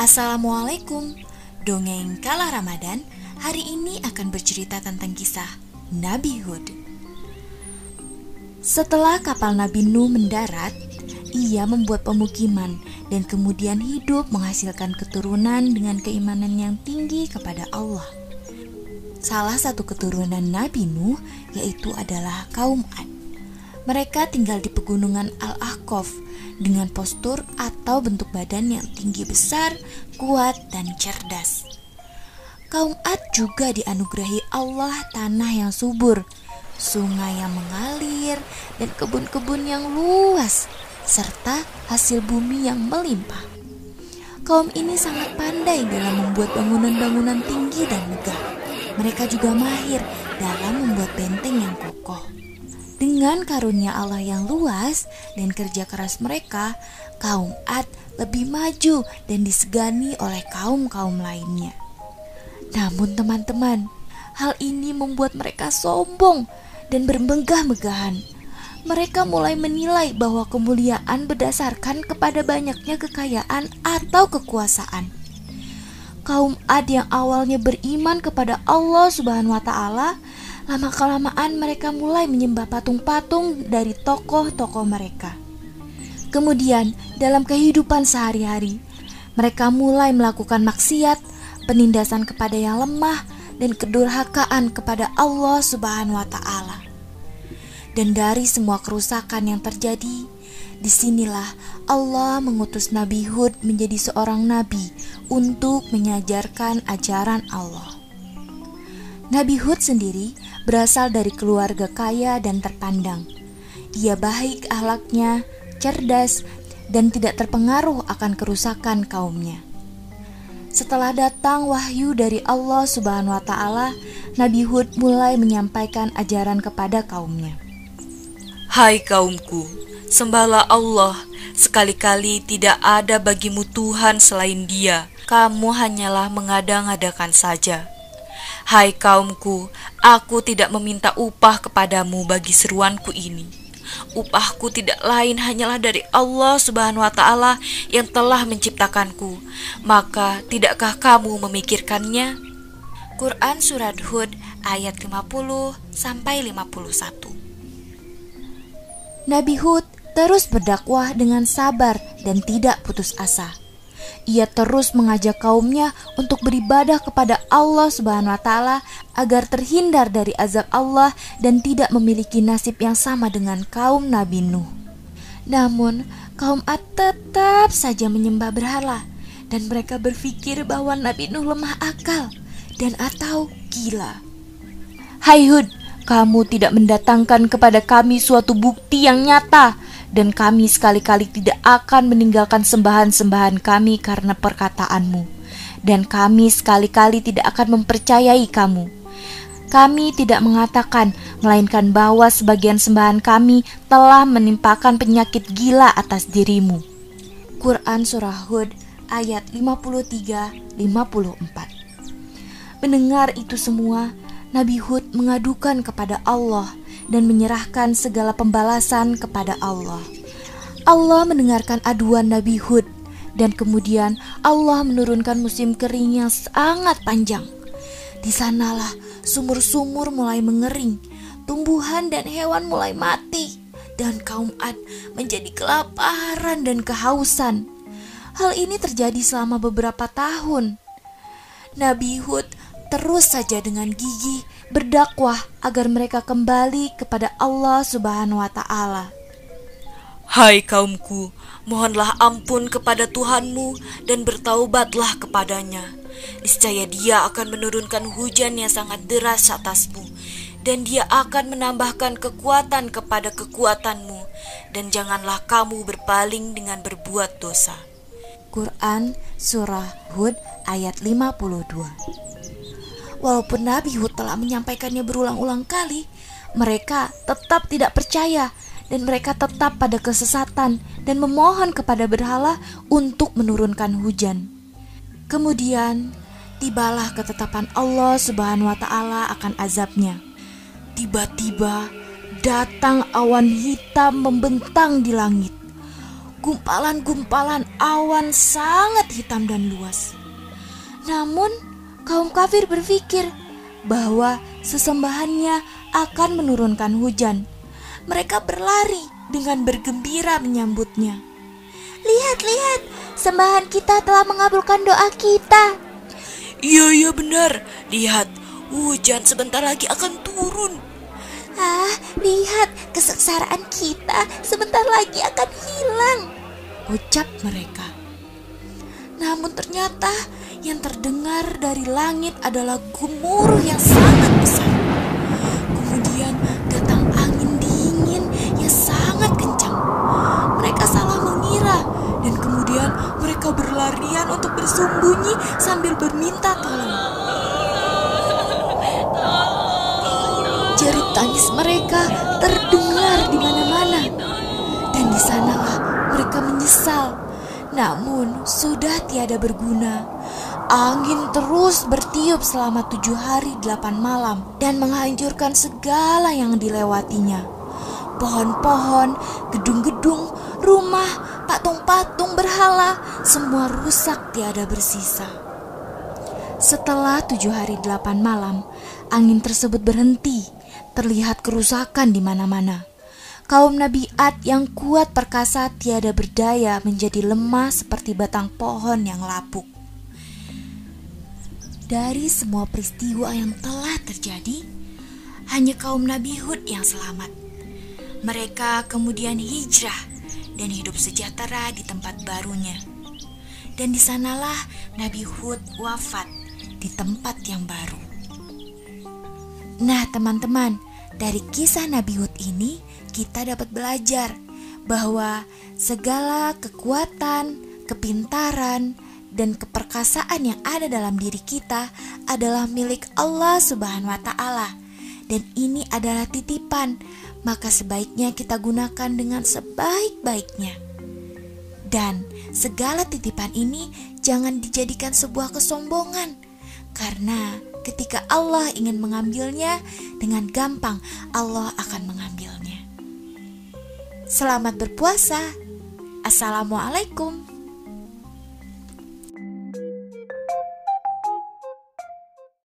Assalamualaikum. Dongeng Kala Ramadan hari ini akan bercerita tentang kisah Nabi Hud. Setelah kapal Nabi Nuh mendarat Ia membuat pemukiman dan kemudian hidup menghasilkan keturunan dengan keimanan yang tinggi kepada Allah. Salah satu keturunan Nabi Nuh yaitu adalah kaum Ad. Mereka tinggal di pegunungan Al-Ahqaf dengan postur atau bentuk badan yang tinggi besar, kuat, dan cerdas. Kaum Ad juga dianugerahi Allah tanah yang subur, sungai yang mengalir, dan kebun-kebun yang luas, serta hasil bumi yang melimpah. Kaum ini sangat pandai dalam membuat bangunan-bangunan tinggi dan megah. Mereka juga mahir dalam membuat benteng yang kokoh. Dengan karunia Allah yang luas dan kerja keras mereka, kaum Ad lebih maju dan disegani oleh kaum-kaum lainnya. Namun teman-teman, hal ini membuat mereka sombong dan bermegah-megahan. Mereka mulai menilai bahwa kemuliaan berdasarkan kepada banyaknya kekayaan atau kekuasaan. Kaum Ad yang awalnya beriman kepada Allah Subhanahu wa taala Lama-kelamaan mereka mulai menyembah patung-patung dari tokoh-tokoh mereka. Kemudian, dalam kehidupan sehari-hari, mereka mulai melakukan maksiat, penindasan kepada yang lemah, dan kedurhakaan kepada Allah Subhanahu wa Ta'ala. Dan dari semua kerusakan yang terjadi, di sinilah Allah mengutus Nabi Hud menjadi seorang nabi untuk menyajarkan ajaran Allah. Nabi Hud sendiri berasal dari keluarga kaya dan terpandang. Ia baik ahlaknya, cerdas, dan tidak terpengaruh akan kerusakan kaumnya. Setelah datang wahyu dari Allah Subhanahu wa taala, Nabi Hud mulai menyampaikan ajaran kepada kaumnya. Hai kaumku, sembahlah Allah, sekali-kali tidak ada bagimu Tuhan selain Dia. Kamu hanyalah mengada-ngadakan saja. Hai kaumku, aku tidak meminta upah kepadamu bagi seruanku ini. Upahku tidak lain hanyalah dari Allah Subhanahu wa taala yang telah menciptakanku. Maka tidakkah kamu memikirkannya? Quran surat Hud ayat 50 sampai 51. Nabi Hud terus berdakwah dengan sabar dan tidak putus asa. Ia terus mengajak kaumnya untuk beribadah kepada Allah Subhanahu wa taala agar terhindar dari azab Allah dan tidak memiliki nasib yang sama dengan kaum Nabi Nuh. Namun, kaum Ad tetap saja menyembah berhala dan mereka berpikir bahwa Nabi Nuh lemah akal dan atau gila. Hai Hud, kamu tidak mendatangkan kepada kami suatu bukti yang nyata dan kami sekali-kali tidak akan meninggalkan sembahan-sembahan kami karena perkataanmu, dan kami sekali-kali tidak akan mempercayai kamu. Kami tidak mengatakan, melainkan bahwa sebagian sembahan kami telah menimpakan penyakit gila atas dirimu. Quran Surah Hud ayat 53-54 Mendengar itu semua, Nabi Hud mengadukan kepada Allah dan menyerahkan segala pembalasan kepada Allah. Allah mendengarkan aduan Nabi Hud dan kemudian Allah menurunkan musim kering yang sangat panjang. Di sanalah sumur-sumur mulai mengering, tumbuhan dan hewan mulai mati, dan kaum Ad menjadi kelaparan dan kehausan. Hal ini terjadi selama beberapa tahun. Nabi Hud terus saja dengan gigi berdakwah agar mereka kembali kepada Allah Subhanahu wa taala. Hai kaumku, mohonlah ampun kepada Tuhanmu dan bertaubatlah kepadanya. Niscaya Dia akan menurunkan hujan yang sangat deras atasmu dan Dia akan menambahkan kekuatan kepada kekuatanmu dan janganlah kamu berpaling dengan berbuat dosa. Quran Surah Hud ayat 52 Walaupun Nabi Hud telah menyampaikannya berulang-ulang kali, mereka tetap tidak percaya dan mereka tetap pada kesesatan dan memohon kepada berhala untuk menurunkan hujan. Kemudian tibalah ketetapan Allah Subhanahu wa taala akan azabnya. Tiba-tiba datang awan hitam membentang di langit. gumpalan-gumpalan awan sangat hitam dan luas. Namun, kaum kafir berpikir bahwa sesembahannya akan menurunkan hujan. Mereka berlari dengan bergembira menyambutnya. Lihat, lihat, sembahan kita telah mengabulkan doa kita. Iya, iya benar. Lihat, hujan sebentar lagi akan turun. Ah, lihat, kesengsaraan kita sebentar lagi akan hilang. Ucap mereka. Namun ternyata yang terdengar dari langit adalah gemuruh yang sangat besar. Kemudian datang angin dingin yang sangat kencang. Mereka salah mengira dan kemudian mereka berlarian untuk bersembunyi sambil berminta tolong. Jerit tangis mereka terdengar di mana-mana. Dan di sanalah mereka menyesal. Namun sudah tiada berguna. Angin terus bertiup selama tujuh hari delapan malam dan menghancurkan segala yang dilewatinya. Pohon-pohon, gedung-gedung, rumah, patung-patung berhala, semua rusak tiada bersisa. Setelah tujuh hari delapan malam, angin tersebut berhenti terlihat kerusakan di mana-mana. Kaum Nabi Ad yang kuat perkasa tiada berdaya menjadi lemah seperti batang pohon yang lapuk. Dari semua peristiwa yang telah terjadi, hanya kaum Nabi Hud yang selamat. Mereka kemudian hijrah dan hidup sejahtera di tempat barunya. Dan di sanalah Nabi Hud wafat di tempat yang baru. Nah, teman-teman, dari kisah Nabi Hud ini kita dapat belajar bahwa segala kekuatan, kepintaran, dan keperkasaan yang ada dalam diri kita adalah milik Allah Subhanahu wa taala. Dan ini adalah titipan, maka sebaiknya kita gunakan dengan sebaik-baiknya. Dan segala titipan ini jangan dijadikan sebuah kesombongan, karena ketika Allah ingin mengambilnya dengan gampang, Allah akan mengambilnya. Selamat berpuasa. Assalamualaikum.